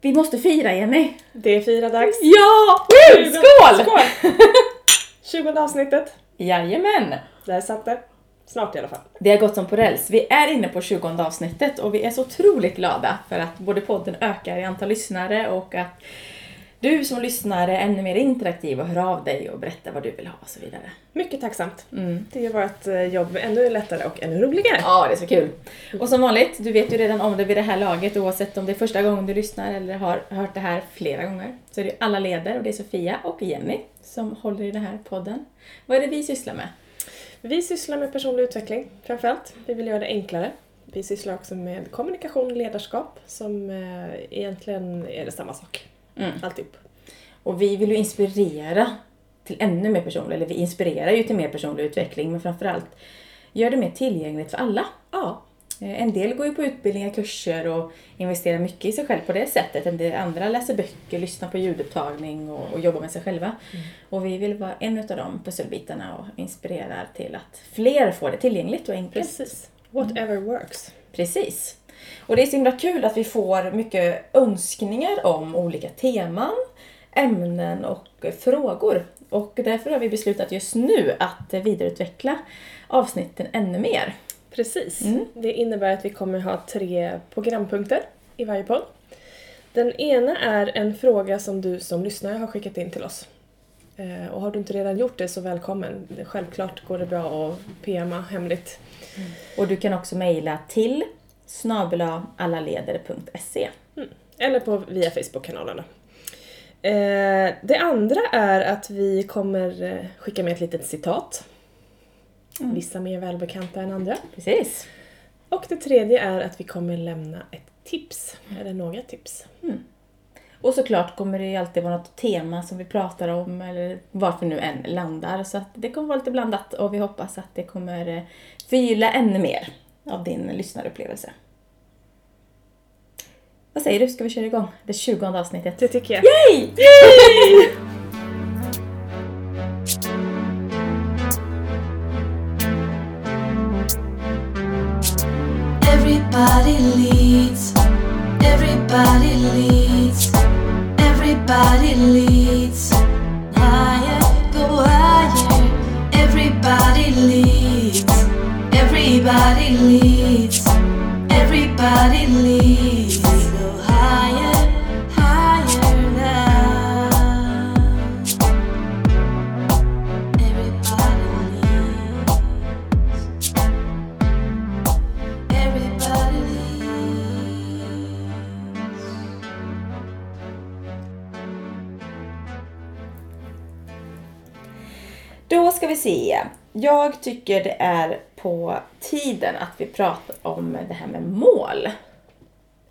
Vi måste fira Jenny! Det är fira dags. Ja! Woo! Skål! Skål! 20 avsnittet. Jajamän! Där satt det. Snart i alla fall. Det har gått som på räls. Vi är inne på 20 avsnittet och vi är så otroligt glada för att både podden ökar i antal lyssnare och att du som lyssnar är ännu mer interaktiv och hör av dig och berättar vad du vill ha och så vidare. Mycket tacksamt. Mm. Det gör vårt eh, jobb ännu lättare och ännu roligare. Ja, det är så kul. Och som vanligt, du vet ju redan om det vid det här laget oavsett om det är första gången du lyssnar eller har hört det här flera gånger. Så är det alla leder och det är Sofia och Jenny som håller i den här podden. Vad är det vi sysslar med? Vi sysslar med personlig utveckling framförallt. Vi vill göra det enklare. Vi sysslar också med kommunikation och ledarskap som eh, egentligen är det samma sak. Mm. Alltihop. Och vi vill ju inspirera till ännu mer personlig, eller vi inspirerar ju till mer personlig utveckling, men framförallt gör det mer tillgängligt för alla. Ja, Eh, En del går ju på utbildningar, kurser och investerar mycket i sig själv på det sättet. En del andra läser böcker, lyssnar på ljudupptagning och, och jobbar med sig själva. Och vi vill vara en av de pusselbitarna och inspirerar till att fler får det tillgängligt och enkelt. precis. Whatever works. Precis. Och det är så himla kul att vi får mycket önskningar om olika teman, ämnen och frågor. Och därför har vi beslutat just nu att vidareutveckla avsnitten ännu mer. Precis. Mm. Det innebär att vi kommer ha tre programpunkter i varje podd. Den ena är en fråga som du som lyssnare har skickat in till oss. Eh, Och har du inte redan gjort det så välkommen. Självklart går det bra att PMa hemligt. Och du kan också mejla till snabelaallaleder.se. Eller på, via Facebook-kanalerna. Eh, Det andra är att vi kommer eh, skicka med ett litet citat. Vissa mer välbekanta än andra. Precis. Och det tredje är att vi kommer lämna ett tips, eller några tips. Och såklart kommer det ju alltid vara något tema som vi pratar om eller varför nu än landar. Så att det kommer vara lite blandat och vi hoppas att det kommer eh, förgylla ännu mer av din lyssnarupplevelse. Vad säger du? Ska vi köra igång det 20 avsnittet? Det tycker jag. Yay! Everybody leads. Everybody leads. Everybody leads. Jag tycker det är på tiden att vi pratar om det här med mål.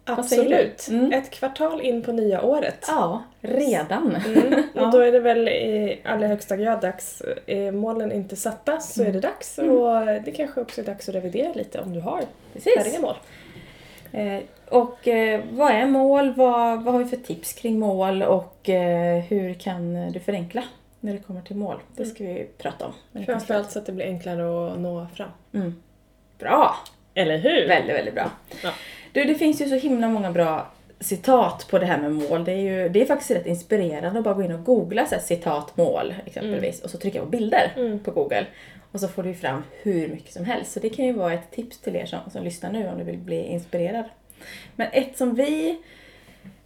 Absolut. Mm. Ett kvartal in på nya året. Ja, redan. Mm. Och då är det väl i allra högsta grad dags. Är målen inte satta så Mm. är det dags. Och det kanske också är dags att revidera lite om du har Precis. färdiga mål. Eh, och eh, vad är mål? Vad, vad har vi för tips kring mål? Och eh, hur kan du förenkla när det kommer till mål? Det ska vi prata om. Framförallt så att det blir enklare att nå fram. Mm. Bra! Eller hur? Väldigt, väldigt bra. Ja. Du, det finns ju så himla många bra citat på det här med mål. Det är ju det är faktiskt rätt inspirerande att bara gå in och googla så här, citat mål exempelvis och så trycka på bilder Mm. på Google. Och så får du fram hur mycket som helst. Så det kan ju vara ett tips till er som, som lyssnar nu om du vill bli inspirerad. Men ett som vi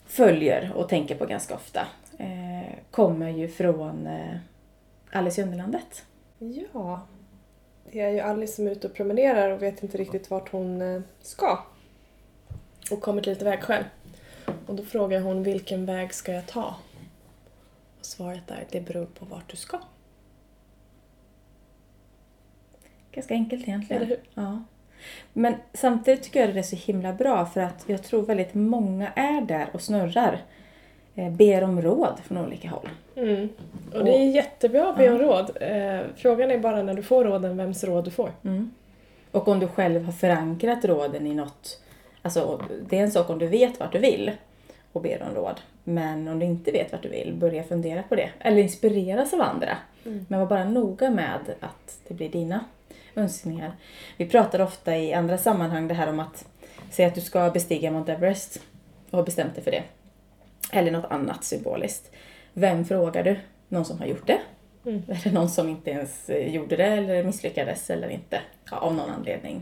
följer och tänker på ganska ofta eh, kommer ju från eh, Alice i Underlandet. Ja. Det är ju Alice som är ute och promenerar och vet inte riktigt vart hon eh, ska. Och kommer till ett vägskäl. Och då frågar hon vilken väg ska jag ta? Och svaret är det beror på vart du ska. Ganska enkelt egentligen. Eller hur? Ja. Men samtidigt tycker jag det är så himla bra för att jag tror väldigt många är där och snurrar. Eh, ber om råd från olika håll. Mm. Och det är jättebra att be om råd. Eh, frågan är bara när du får råden, vems råd du får. Mm. Och om du själv har förankrat råden i något. Alltså det är en sak om du vet vart du vill och ber om råd. Men om du inte vet vart du vill, börja fundera på det. Eller inspireras av andra. Men var bara noga med att det blir dina önskningar. Vi pratar ofta i andra sammanhang det här om att säga att du ska bestiga Mount Everest och har bestämt dig för det. Eller något annat symboliskt. Vem frågar du? Någon som har gjort det? Mm. Eller någon som inte ens eh, gjorde det eller misslyckades eller inte ja, av någon anledning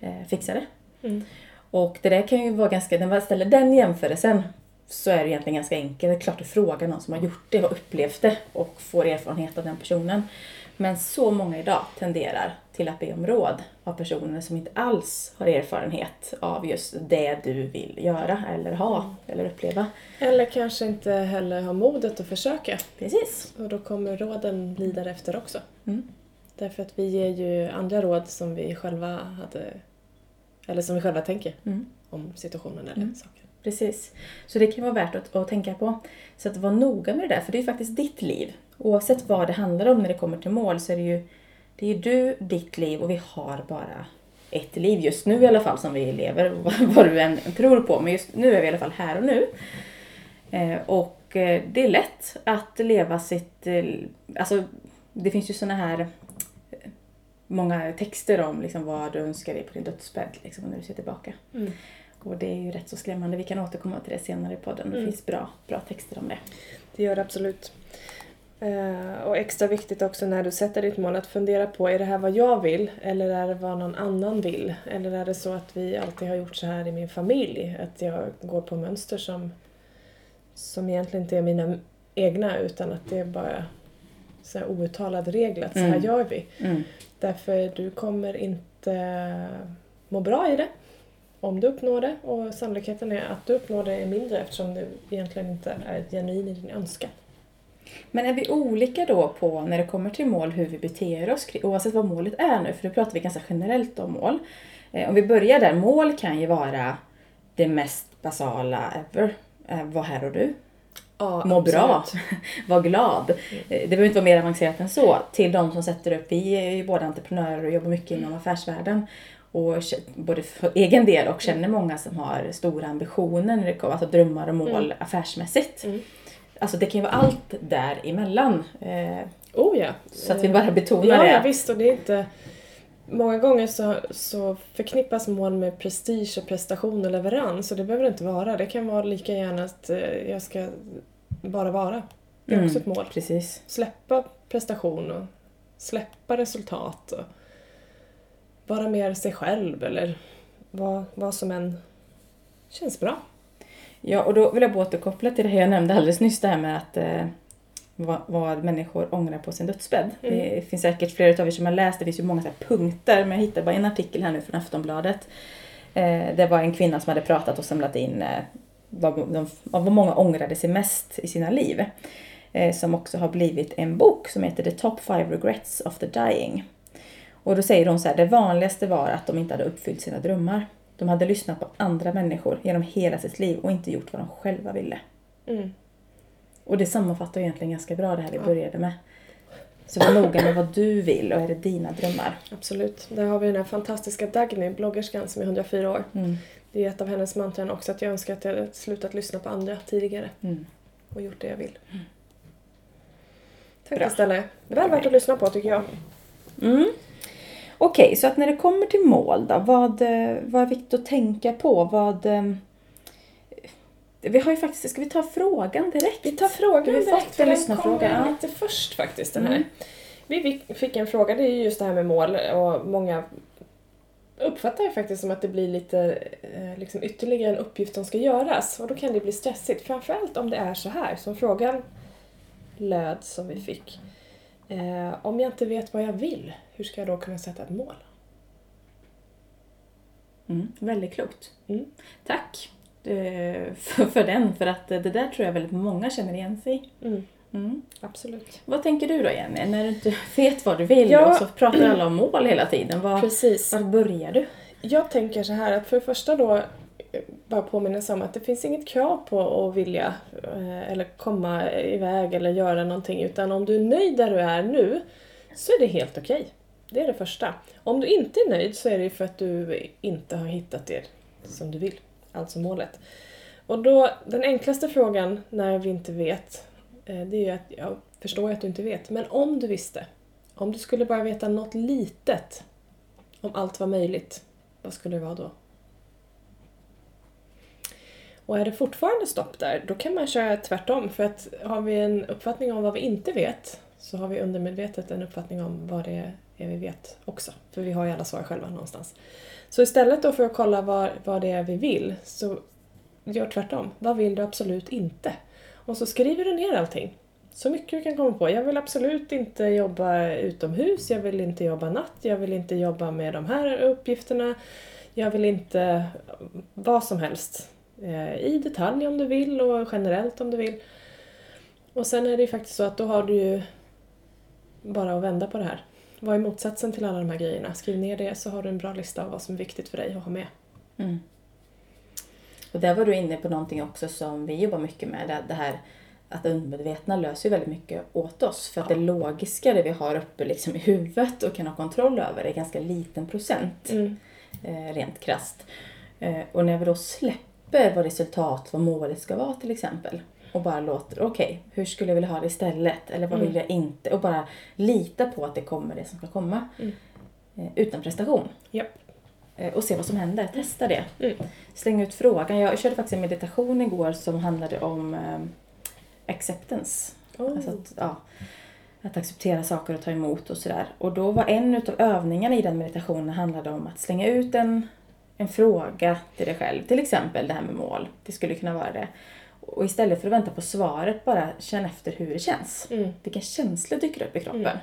eh, fixade det. Mm. Och det där kan ju vara ganska, när man ställer den jämförelsen så är det egentligen ganska enkelt. Det är klart att fråga någon som har gjort det och upplevt det och får erfarenhet av den personen. Men så många idag tenderar till att be om råd av personer som inte alls har erfarenhet av just det du vill göra eller ha eller uppleva. Eller kanske inte heller ha modet att försöka. Precis. Och då kommer råden bli därefter också. Mm. Därför att vi ger ju andra råd som vi själva hade... Eller som vi själva tänker Mm. om situationen eller Mm. saken. Precis. Så det kan vara värt att, att tänka på. Så att vara noga med det där, för det är ju faktiskt ditt liv. Oavsett vad det handlar om när det kommer till mål så är det ju det är du, ditt liv och vi har bara ett liv just nu i alla fall som vi lever, vad- du än tror på. Men just nu är vi i alla fall här och nu. Eh, och eh, det är lätt att leva sitt... Eh, alltså, det finns ju såna här många texter om liksom, vad du önskar dig på din dödsbädd liksom, när du ser tillbaka. Mm. Och det är ju rätt så skrämmande. Vi kan återkomma till det senare i podden. Det Mm. finns bra, bra texter om det. Det gör det absolut. Eh, och extra viktigt också när du sätter ditt mål att fundera på, är det här vad jag vill? Eller är det vad någon annan vill? Eller är det så att vi alltid har gjort så här i min familj? Att jag går på mönster som, som egentligen inte är mina egna utan att det är bara så här outtalad regel att så här Mm. gör vi. Mm. Därför du kommer inte må bra i det om du uppnår det och sannolikheten är att du uppnår det är mindre eftersom du egentligen inte är genuin i din önskan. Men är vi olika då på när det kommer till mål hur vi beter oss oavsett vad målet är nu? För nu pratar vi ganska generellt om mål. Eh, om vi börjar där, mål kan ju vara det mest basala ever. Eh, var här och du. Ja, Må bra. absolut. Var glad. Eh, Det behöver inte vara mer avancerat än så. Till de som sätter upp, vi är ju båda entreprenörer och jobbar mycket inom affärsvärlden. Och både för egen del och känner många som har stora ambitioner när det kommer, alltså drömmar och mål affärsmässigt. Mm. Alltså det kan ju vara allt däremellan. Eh, Oh ja. så att vi bara betonar ja, det. ja, visst. Och det är inte... Många gånger så, så förknippas mål med prestige och prestation och leverans och det behöver det inte vara. Det kan vara lika gärna att eh, jag ska bara vara. Det är Mm. också ett mål. Precis. Släppa prestation och släppa resultat och vara mer sig själv eller vad, vad som än känns bra. Ja, och då vill jag återkoppla till det jag nämnde alldeles nyss, det här med att eh, vad, vad människor ångrar på sin dödsbädd. Mm. Det finns säkert flera av er som har läst, det finns ju många så punkter, men jag hittade bara en artikel här nu från Aftonbladet. Eh, det var en kvinna som hade pratat och samlat in eh, vad, de, vad många ångrade sig mest i sina liv. Eh, som också har blivit en bok som heter The Top 5 Regrets of the Dying. Och då säger hon så här, det vanligaste var att de inte hade uppfyllt sina drömmar. De hade lyssnat på andra människor genom hela sitt liv och inte gjort vad de själva ville. Mm. Och det sammanfattar egentligen ganska bra det här vi Ja. började med. Så var noga med vad du vill och är det dina drömmar. Absolut. Där har vi den här fantastiska Dagny, bloggerskan som är 104 år. Mm. Det är ett av hennes mantran också att jag önskar att jag hade slutat lyssna på andra tidigare Mm. och gjort det jag vill. Tack Bra. istället. Väl värt att lyssna på tycker jag. Mm. Okej, så att när det kommer till mål då, vad, vad är viktigt att tänka på? Vad, eh, vi har ju faktiskt, ska vi ta frågan direkt? Vi tar frågan har direkt, fått för en den kom lite först faktiskt den här. Mm. Vi fick- en fråga, det är ju just det här med mål och många uppfattar ju faktiskt som att det blir lite eh, liksom ytterligare en uppgift som ska göras och då kan det bli stressigt. Framförallt om det är så här som frågan löd som vi fick. Eh, om jag inte vet vad jag vill, hur ska jag då kunna sätta ett mål? Mm. Väldigt klokt. Mm. Tack eh, för, för den, för att det där tror jag väldigt många känner igen sig i. Mm, Mm. absolut. Vad tänker du då Jenny, när du inte vet vad du vill Ja. och så pratar alla om mål hela tiden? Var, Precis. var börjar du? Jag tänker så här att för det första då eh, bara påminna om att det finns inget krav på att vilja eh, eller komma iväg eller göra någonting utan om du är nöjd där du är nu så är det helt okej. Det är det första. Om du inte är nöjd så är det för att du inte har hittat det som du vill, alltså målet. Och då, den enklaste frågan när vi inte vet, eh, det är ju att jag förstår ju att du inte vet, men om du visste, om du skulle bara veta något litet om allt var möjligt, vad skulle det vara då? Och är det fortfarande stopp där, då kan man köra tvärtom. För att har vi en uppfattning om vad vi inte vet så har vi undermedvetet en uppfattning om vad det vi vet också. För vi har ju alla svar själva någonstans. Så istället då för att kolla vad, vad det är vi vill, så gör tvärtom. Vad vill du absolut inte? Och så skriver du ner allting. Så mycket du kan komma på. Jag vill absolut inte jobba utomhus, jag vill inte jobba natt, jag vill inte jobba med de här uppgifterna. Jag vill inte mm, vad som helst. Eh, I detalj om du vill och generellt om du vill. Och sen är det ju faktiskt så att då har du ju bara att vända på det här. Vad är motsatsen till alla de här grejerna? Skriv ner det så har du en bra lista av vad som är viktigt för dig att ha med. Mm. Och där var du inne på någonting också som vi jobbar mycket med. Det- här att det undermedvetna löser väldigt mycket åt oss. För att det logiska, det vi har uppe liksom i huvudet och kan ha kontroll över, är ganska liten procent. Mm. eh, rent krasst. Eh, och när vi då släpper vad resultat, vad målet ska vara till exempel och bara låter, okej, hur skulle jag vilja ha det istället? Eller vad Mm. vill jag inte? Och bara lita på att det kommer det som ska komma. Mm. Eh, utan prestation. Japp. Eh, och se vad som händer. Testa det. Mm. Släng ut frågan. Jag körde faktiskt en meditation igår som handlade om eh, acceptance. Oh. Alltså att, ja, att acceptera saker och ta emot och sådär. Och då var en utav övningarna i den meditationen handlade om att slänga ut en, en fråga till dig själv. Till exempel det här med mål. Det skulle kunna vara det. Och istället för att vänta på svaret, bara känn efter hur det känns. Mm. Vilka känslor dyker upp i kroppen. Mm.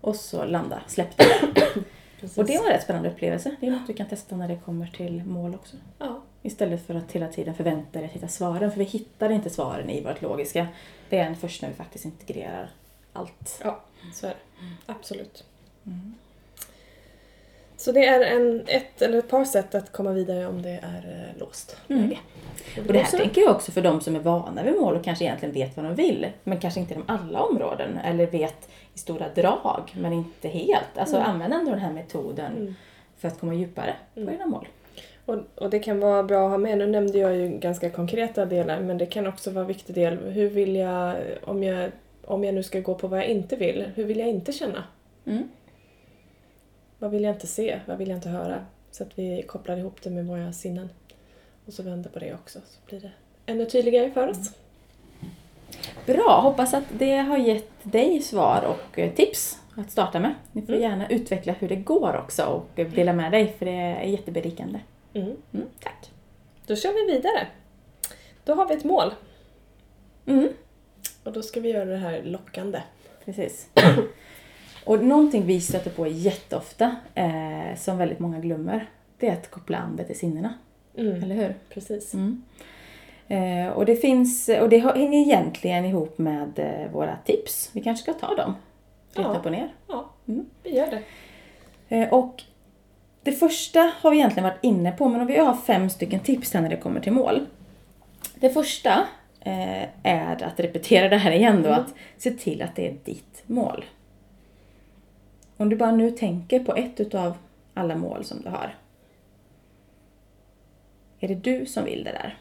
Och så landa, släpp det. Och det var en rätt spännande upplevelse. Det är något du kan testa när det kommer till mål också. Ja. Istället för att hela tiden förvänta dig att hitta svaren. För vi hittar inte svaren i vårt logiska. Det är först när vi faktiskt integrerar allt. ja, så är det. Absolut. Mm. Så det är en, ett eller ett par sätt att komma vidare om det är eh, låst Mm. läge. Och det här tänker jag också för de som är vana vid mål och kanske egentligen vet vad de vill. Men kanske inte inom alla områden. Eller vet i stora drag men inte helt. Alltså Mm. använd ändå den här metoden Mm. för att komma djupare på Mm. dina mål. Och, och det kan vara bra att ha med, nu nämnde jag ju ganska konkreta delar, men det kan också vara en viktig del. Hur vill jag, om jag, om jag nu ska gå på vad jag inte vill, hur vill jag inte känna? Mm. Vad vill jag inte se? Vad vill jag inte höra? Så att vi kopplar ihop det med våra sinnen. Och så vänder på det också, så blir det ännu tydligare för oss. Bra, hoppas att det har gett dig svar och eh, tips att starta med. Ni får Mm. gärna utveckla hur det går också och dela med dig för det är jätteberikande. Mm. Mm, tack! Då kör vi vidare. Då har vi ett mål Mm. och då ska vi göra det här lockande. Precis. Och någonting vi stöter på jätteofta, eh, som väldigt många glömmer, det är att koppla an det till sinnena. Mm. Eller hur? Precis. Mm. Eh, och det finns, och det hänger egentligen ihop med eh, våra tips. Vi kanske ska ta dem. Rätt Ja. upp och ner. Ja, Mm. vi gör det. Eh, och det första har vi egentligen varit inne på, men vi har fem stycken tips här när det kommer till mål. Det första eh, är att repetera det här igen då, Mm. att se till att det är ditt mål. Om du bara nu tänker på ett utav alla mål som du har. Är det du som vill det där?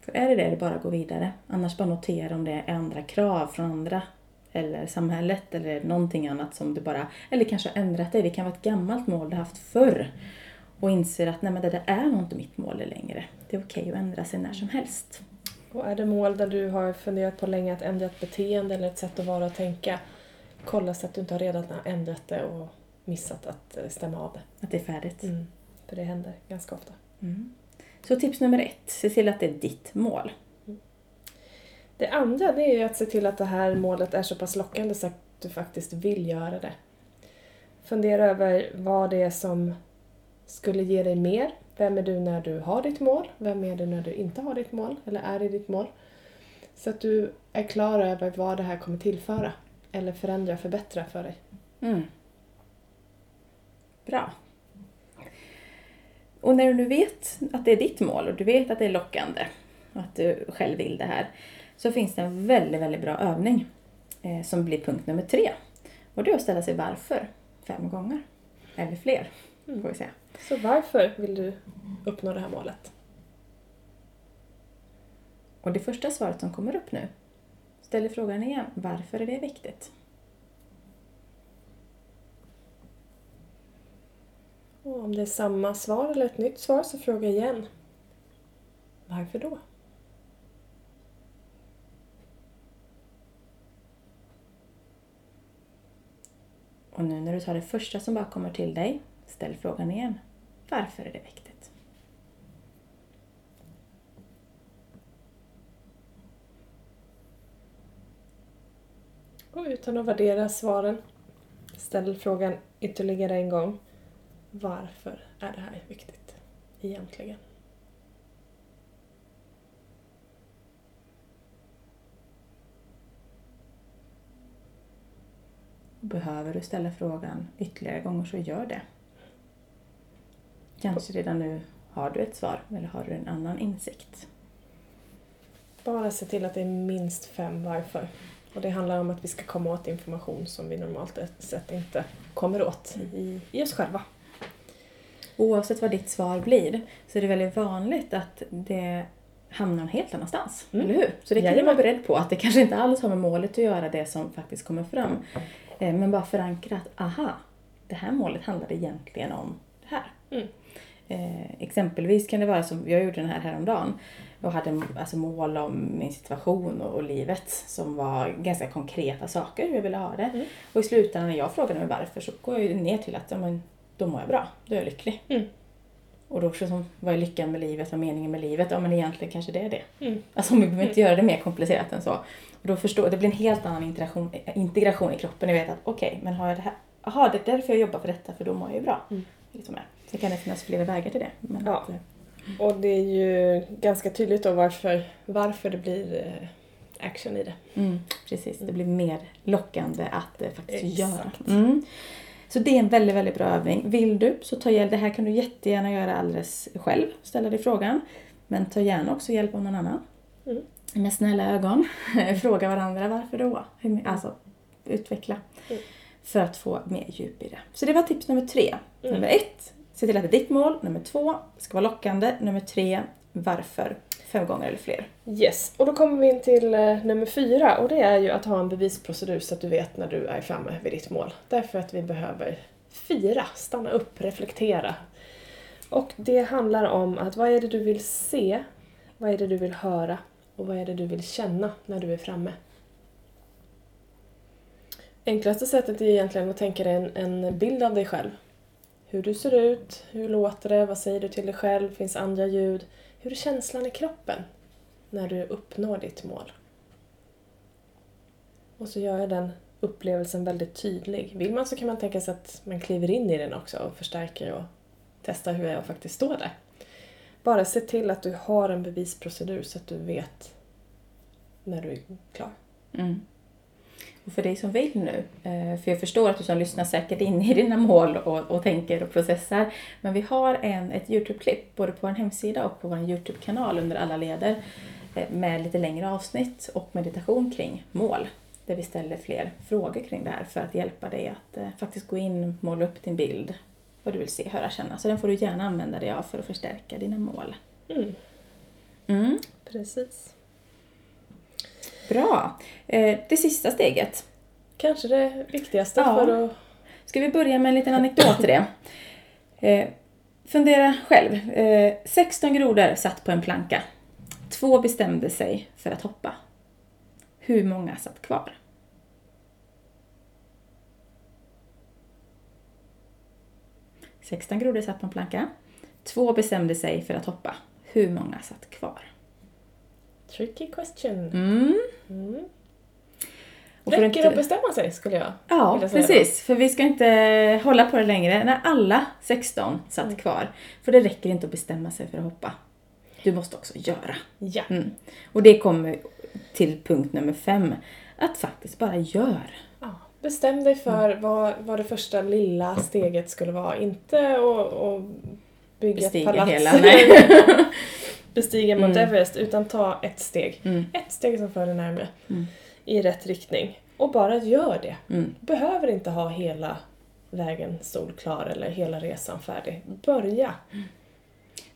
För är det det, är det bara att gå vidare. Annars bara notera om det är andra krav från andra. Eller samhället eller någonting annat som du bara... Eller kanske har ändrat dig. Det kan vara ett gammalt mål du haft förr. Och inser att nej men det där är nog inte mitt mål längre. Det är okej att ändra sig när som helst. Och är det mål där du har funderat på länge att ändra ett beteende eller ett sätt att vara och tänka, kolla så att du inte har redan ändrat det och missat att eh, stämma av det. Att det är färdigt. Mm. För det händer ganska ofta. Mm. Så tips nummer ett. Se till att det är ditt mål. Det andra det är att se till att det här målet är så pass lockande så att du faktiskt vill göra det. Fundera över vad det är som skulle ge dig mer. Vem är du när du har ditt mål? Vem är du när du inte har ditt mål eller är i ditt mål? Så att du är klar över vad det här kommer tillföra eller förändra, förbättra för dig. Mm. Bra. Och när du nu vet att det är ditt mål och du vet att det är lockande och att du själv vill det här så finns det en väldigt, väldigt bra övning eh, som blir punkt nummer tre. Och det är att ställa sig varför fem gånger. Eller fler, får vi säga. Så varför vill du uppnå det här målet? Och det första svaret som kommer upp nu ställer frågan igen. Varför är det viktigt? Och om det är samma svar eller ett nytt svar så fråga igen. Varför då? Och nu när du tar det första som bara kommer till dig, ställ frågan igen. Varför är det viktigt? Och utan att värdera svaren, ställ frågan ytterligare en gång. Varför är det här viktigt egentligen? Behöver du ställa frågan ytterligare gånger så gör det. Kanske redan nu har du ett svar eller har du en annan insikt. Bara se till att det är minst fem varför. Och det handlar om att vi ska komma åt information som vi normalt sett inte kommer åt i, i oss själva. Oavsett vad ditt svar blir så är det väldigt vanligt att det hamnar någon helt annanstans. Mm. Eller hur? Så det kan du Jajamän. vara beredd på att det kanske inte alls har med målet att göra det som faktiskt kommer fram. Eh, Men bara förankra att aha, det här målet handlade egentligen om. Mm. Eh, exempelvis kan det vara som, jag gjorde den här häromdagen och hade alltså, mål om min situation och, och livet som var ganska konkreta saker hur jag ville ha det. Mm. Och i slutändan när jag frågade mig varför så går jag ner till att ja, men, då mår jag bra, då är jag lycklig. Mm. Och då så vad är lyckan med livet, vad är meningen med livet? Ja men egentligen kanske det är det. Mm. Alltså vi behöver inte göra det mer komplicerat än så. Och då förstår, det blir en helt annan integration, integration i kroppen. Jag vet att okej, men har jag det här, jaha det är därför jag jobbar för detta för då mår jag ju bra. Mm. Liksom det. Kan det finnas flera vägar till det. Men Ja. att, eh, Och det är ju ganska tydligt då varför, varför det blir eh, action i det. Mm, precis, det blir mer lockande att eh, faktiskt Exakt. göra. Mm. Så det är en väldigt, väldigt bra övning. Vill du så ta hjälp. Det här kan du jättegärna göra alldeles själv. Ställa dig frågan. Men ta gärna också hjälp av någon annan. Mm. Med snälla ögon. Fråga varandra varför då. Alltså utveckla. Mm. För att få mer djup i det. Så det var tips nummer tre. Mm. Nummer ett, se till att det är ditt mål. Nummer två, ska vara lockande. Nummer tre, varför. Fem gånger eller fler. Yes, och då kommer vi in till eh, nummer fyra och det är ju att ha en bevisprocedur så att du vet när du är framme vid ditt mål. Därför att vi behöver fira, stanna upp, reflektera. Och det handlar om att vad är det du vill se, vad är det du vill höra och vad är det du vill känna när du är framme. Enklaste sättet är egentligen att tänka dig en, en bild av dig själv. Hur du ser ut, hur låter det, vad säger du till dig själv, finns andra ljud? Hur är känslan i kroppen när du uppnår ditt mål? Och så gör jag den upplevelsen väldigt tydlig. Vill man så kan man tänka sig att man kliver in i den också och förstärker och testar hur jag faktiskt står där. Bara se till att du har en bevisprocedur så att du vet när du är klar. Mm. Och för dig som vill nu, eh, för jag förstår att du som lyssnar säkert in i dina mål och, och tänker och processar. Men vi har en, ett Youtube-klipp både på vår hemsida och på vår Youtube-kanal under alla leder eh, med lite längre avsnitt och meditation kring mål. Där vi ställer fler frågor kring det här för att hjälpa dig att eh, faktiskt gå in, måla upp din bild, vad du vill se, höra, känna. Så den får du gärna använda dig av för att förstärka dina mål. Mm, Mm. precis. Bra! Eh, det sista steget Kanske det viktigaste Ja. för att... Ska vi börja med en liten anekdot till det? Eh, fundera själv. Eh, 16 grodor satt på en planka. Två bestämde sig för att hoppa. Hur många satt kvar? Sexton grodor satt på en planka. Två bestämde sig för att hoppa. Hur många satt kvar? Tricky question. Mm. Mm. Och Räcker inte- att bestämma sig skulle jag Ja, precis. För vi ska inte hålla på det längre. När alla 16 satt Mm. kvar. För det räcker inte att bestämma sig för att hoppa. Du måste också göra. Ja. Mm. Och det kommer till punkt nummer fem. Att faktiskt bara gör. Ja, bestäm dig för vad, vad det första lilla steget skulle vara. Inte att att bygga Bestiga ett palats. hela, nej. Bestiga Mount Mm. Everest. Utan ta ett steg. Mm. Ett steg som för dig närmare. Mm. I rätt riktning. Och bara gör det. Mm. Behöver inte ha hela vägen solklar eller hela resan färdig. Börja.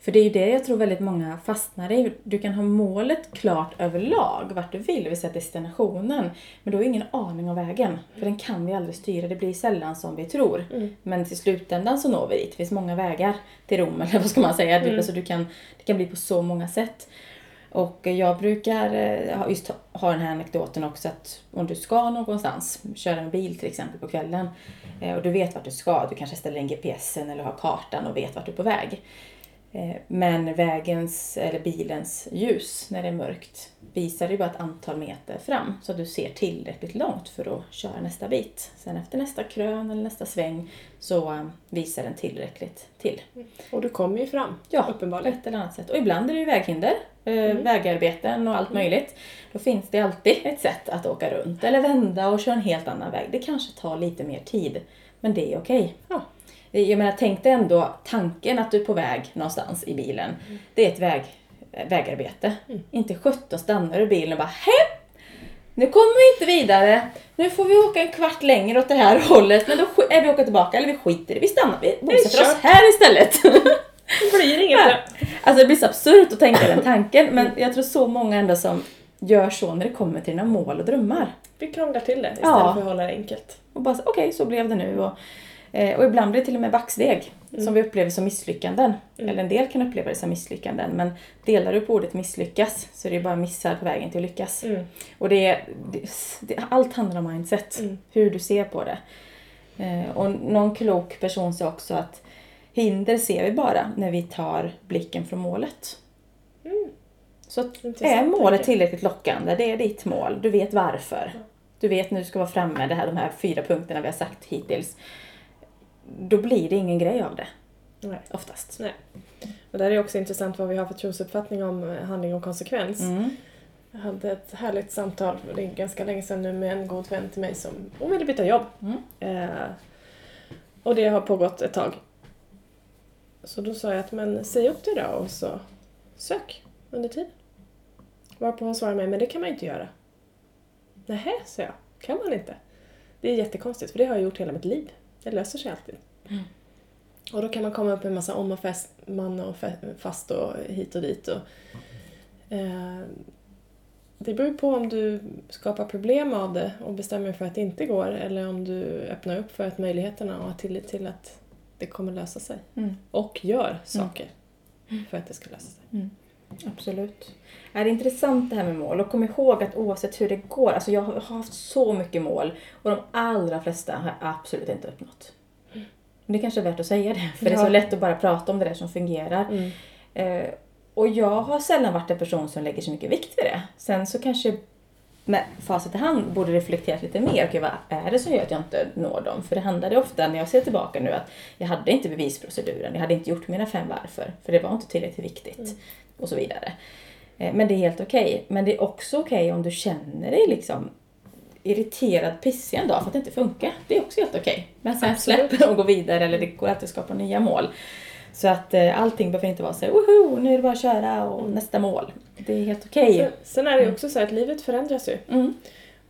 För det är ju det jag tror väldigt många fastnar i. Du kan ha målet klart överlag, vart du vill, det vill säga destinationen. Men du har ingen aning om vägen. För den kan vi aldrig styra, det blir sällan som vi tror. Men till slutändan så når vi dit. Det finns många vägar till Rom, eller vad ska man säga. Mm. Alltså du kan, det kan bli på så många sätt. Och jag brukar eh, ha- just ha- ha den här anekdoten också att om du ska någonstans, köra en bil till exempel på kvällen eh, och du vet vart du ska, du kanske ställer in GPSen eller har kartan och vet vart du är på väg. Eh, Men vägens eller bilens ljus när det är mörkt visar ju bara ett antal meter fram så att du ser tillräckligt långt för att köra nästa bit. Sen efter nästa krön eller nästa sväng så eh, visar den tillräckligt till. Och du kommer ju fram, Ja, på uppenbarligen. ett eller annat sätt. Och ibland är det ju väghinder, eh, vägarbeten och allt möjligt. Då finns det alltid ett sätt att åka runt eller vända och köra en helt annan väg. Det kanske tar lite mer tid, men det är okej. Ja. Jag menar, tänk dig ändå tanken att du är på väg någonstans i bilen. Det är ett väg, eh, vägarbete. Inte sjutton stannar du i bilen och bara Hej! Nu kommer vi inte vidare. Nu får vi åka en kvart längre åt det här hållet. Men då är vi åka tillbaka eller vi skiter i Vi stannar. Vi bosätter oss här istället. Det blir inget Ja. Alltså det blir så absurt att tänka den tanken men jag tror så många ändå som gör så när det kommer till dina mål och drömmar. Vi krånglar till det istället Ja. för att hålla det enkelt. Och bara okej så blev det nu. Och, eh, och ibland blir det till och med backsteg som vi upplever som misslyckanden. Eller en del kan uppleva det som misslyckanden men delar du på ordet misslyckas så är det bara missar på vägen till att lyckas. Mm. Och det, är- det, allt handlar om mindset, Mm. hur du ser på det. Eh, och någon klok person sa också att hinder ser vi bara när vi tar blicken från målet. Så Mm. Intressant är målet tillräckligt lockande, det är ditt mål, du vet varför. Du vet när du ska vara framme, det här, de här fyra punkterna vi har sagt hittills. Då blir det ingen grej av det, Nej. oftast. Nej. Och där är också intressant vad vi har för trosuppfattning om eh, handling och konsekvens. Mm. Jag hade ett härligt samtal, det är ganska länge sedan nu, med en god vän till mig som hon ville byta jobb. Mm. Eh, och det har pågått ett tag. Så då sa jag att men säg upp det då och så sök under tiden. Varpå hon svarade mig, men det kan man inte göra. Nähä, sa jag. Kan man inte? Det är jättekonstigt, för det har jag gjort hela mitt liv. Det löser sig alltid. Och då kan man komma upp med en massa om och fast, man och fast och hit och dit. Och, eh, det beror på om du skapar problem av det och bestämmer för att det inte går eller om du öppnar upp för att möjligheterna och har tillit till att det kommer lösa sig. Mm. Och gör saker för att det ska lösa sig. Absolut. Är det intressant det här med mål och kom ihåg att oavsett hur det går, alltså jag har haft så mycket mål och de allra flesta har jag absolut inte uppnått. Men det kanske är värt att säga det, för det är så Ja. lätt att bara prata om det där som fungerar. Mm. Eh, och jag har sällan varit en person som lägger så mycket vikt vid det. Sen så kanske med facit i hand borde reflekterat lite mer. Okej, vad är det som gör att jag inte når dem? För det handlade ofta, när jag ser tillbaka nu, att jag hade inte bevisproceduren. Jag hade inte gjort mina fem varför. För det var inte tillräckligt viktigt. Och så vidare. Eh, Men det är helt okej. Men det är också okej om du känner dig liksom irriterad, pissig en dag för att det inte funkar. Det är också helt okej. Men sen Absolut. släpper och går vidare eller det går alltid att skapa nya mål. Så att eh, allting behöver inte vara så här, woho, nu är det bara att köra och nästa mål. Det är helt okej. Sen, sen är det ju också så att livet förändras ju. Mm.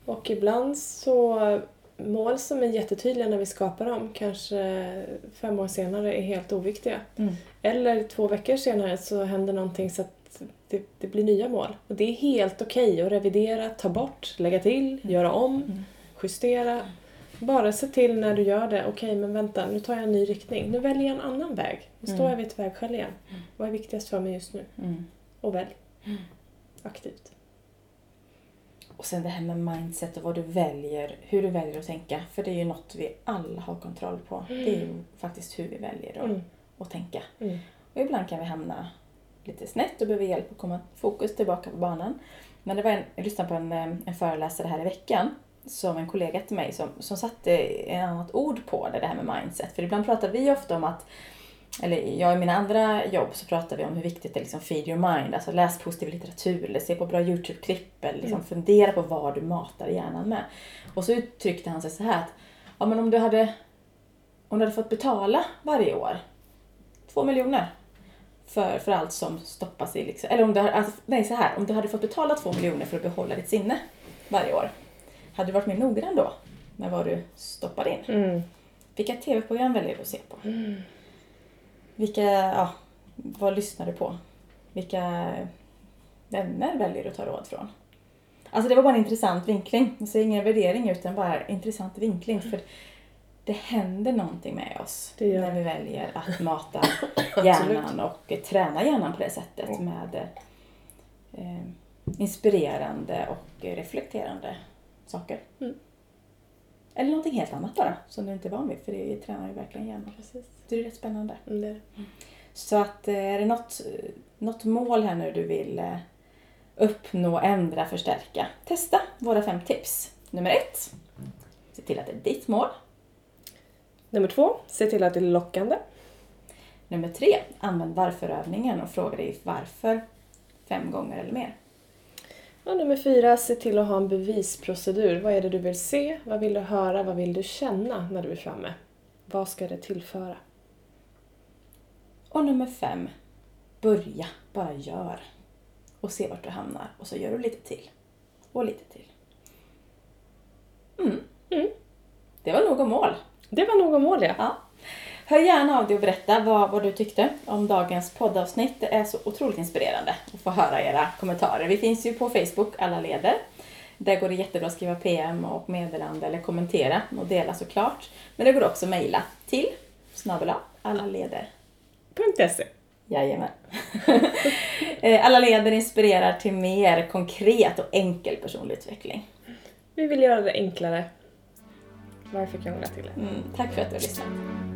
Och ibland så mål som är jättetydliga när vi skapar dem kanske fem år senare är helt oviktiga. Mm. Eller två veckor senare så händer någonting så att det, det blir nya mål. Och det är helt okej att revidera, ta bort, lägga till, göra om, justera. Bara se till när du gör det, okej men vänta, nu tar jag en ny riktning. Nu väljer jag en annan väg. Nu står jag vid ett vägskäl igen. Vad är viktigast för mig just nu? Mm. Och välj. Aktivt. Och sen det här med mindset och vad du väljer, hur du väljer att tänka. För det är ju något vi alla har kontroll på. Det är ju faktiskt hur vi väljer att, Mm. att tänka. Mm. Och ibland kan vi hamna lite snett och behöver hjälp att komma fokus tillbaka på banan. Men det var en, jag lyssnade på en, eh, en föreläsare här i veckan som en kollega till mig som, som satte ett annat ord på det, det här med mindset. För ibland pratar vi ofta om att eller jag i mina andra jobb så pratar vi om hur viktigt det är liksom feed your mind, alltså läs positiv litteratur eller se på bra YouTube-klipp eller liksom fundera på vad du matar hjärnan med. Och så uttryckte han sig så här att ja, men om du hade om du hade fått betala varje år två miljoner för, för allt som stoppas i liksom, eller om du, har- alltså, nej så här, om du hade fått betala två miljoner för att behålla ditt sinne varje år, hade du varit mer noggrann då med vad du stoppar in? Mm. Vilka tv-program väljer du att se på? Vilka, ja, vad lyssnar du på? Vilka vänner väljer du att ta råd från? Alltså det var bara en intressant vinkling. Jag säger ingen värdering utan bara intressant vinkling. För det händer någonting med oss när vi väljer att mata hjärnan och träna hjärnan på det sättet med eh, inspirerande och reflekterande saker. Mm. Eller någonting helt annat bara, som du inte är van vid, för det tränar ju verkligen hjärnan. Precis. Det är rätt spännande. Mm, det är det. Så att eh, är det något, något mål här nu du vill eh, uppnå, ändra, förstärka, testa våra fem tips. Nummer ett, se till att det är ditt mål. Nummer två, se till att det är lockande. Nummer tre, använd varför-övningen och fråga dig varför fem gånger eller mer. Och nummer fyra, se till att ha en bevisprocedur. Vad är det du vill se? Vad vill du höra? Vad vill du känna när du är framme? Vad ska det tillföra? Och nummer fem, börja, bara gör. Och se vart du hamnar. Och så gör du lite till. Och lite till. Mm. Mm. Det var nog om mål. Det var nog om mål ja. Ja. Hör gärna av dig och berätta vad, vad du tyckte om dagens poddavsnitt. Det är så otroligt inspirerande att få höra era kommentarer. Vi finns ju på Facebook, alla leder. Där går det jättebra att skriva PM och meddelande eller kommentera och dela såklart. Men det går också att mejla till snabel alla leder. .se. Jajamän. Eh, alla leder inspirerar till mer konkret och enkel personlig utveckling. Vi vill göra det enklare. Varför krångla till det? Mm, tack för att du har lyssnat.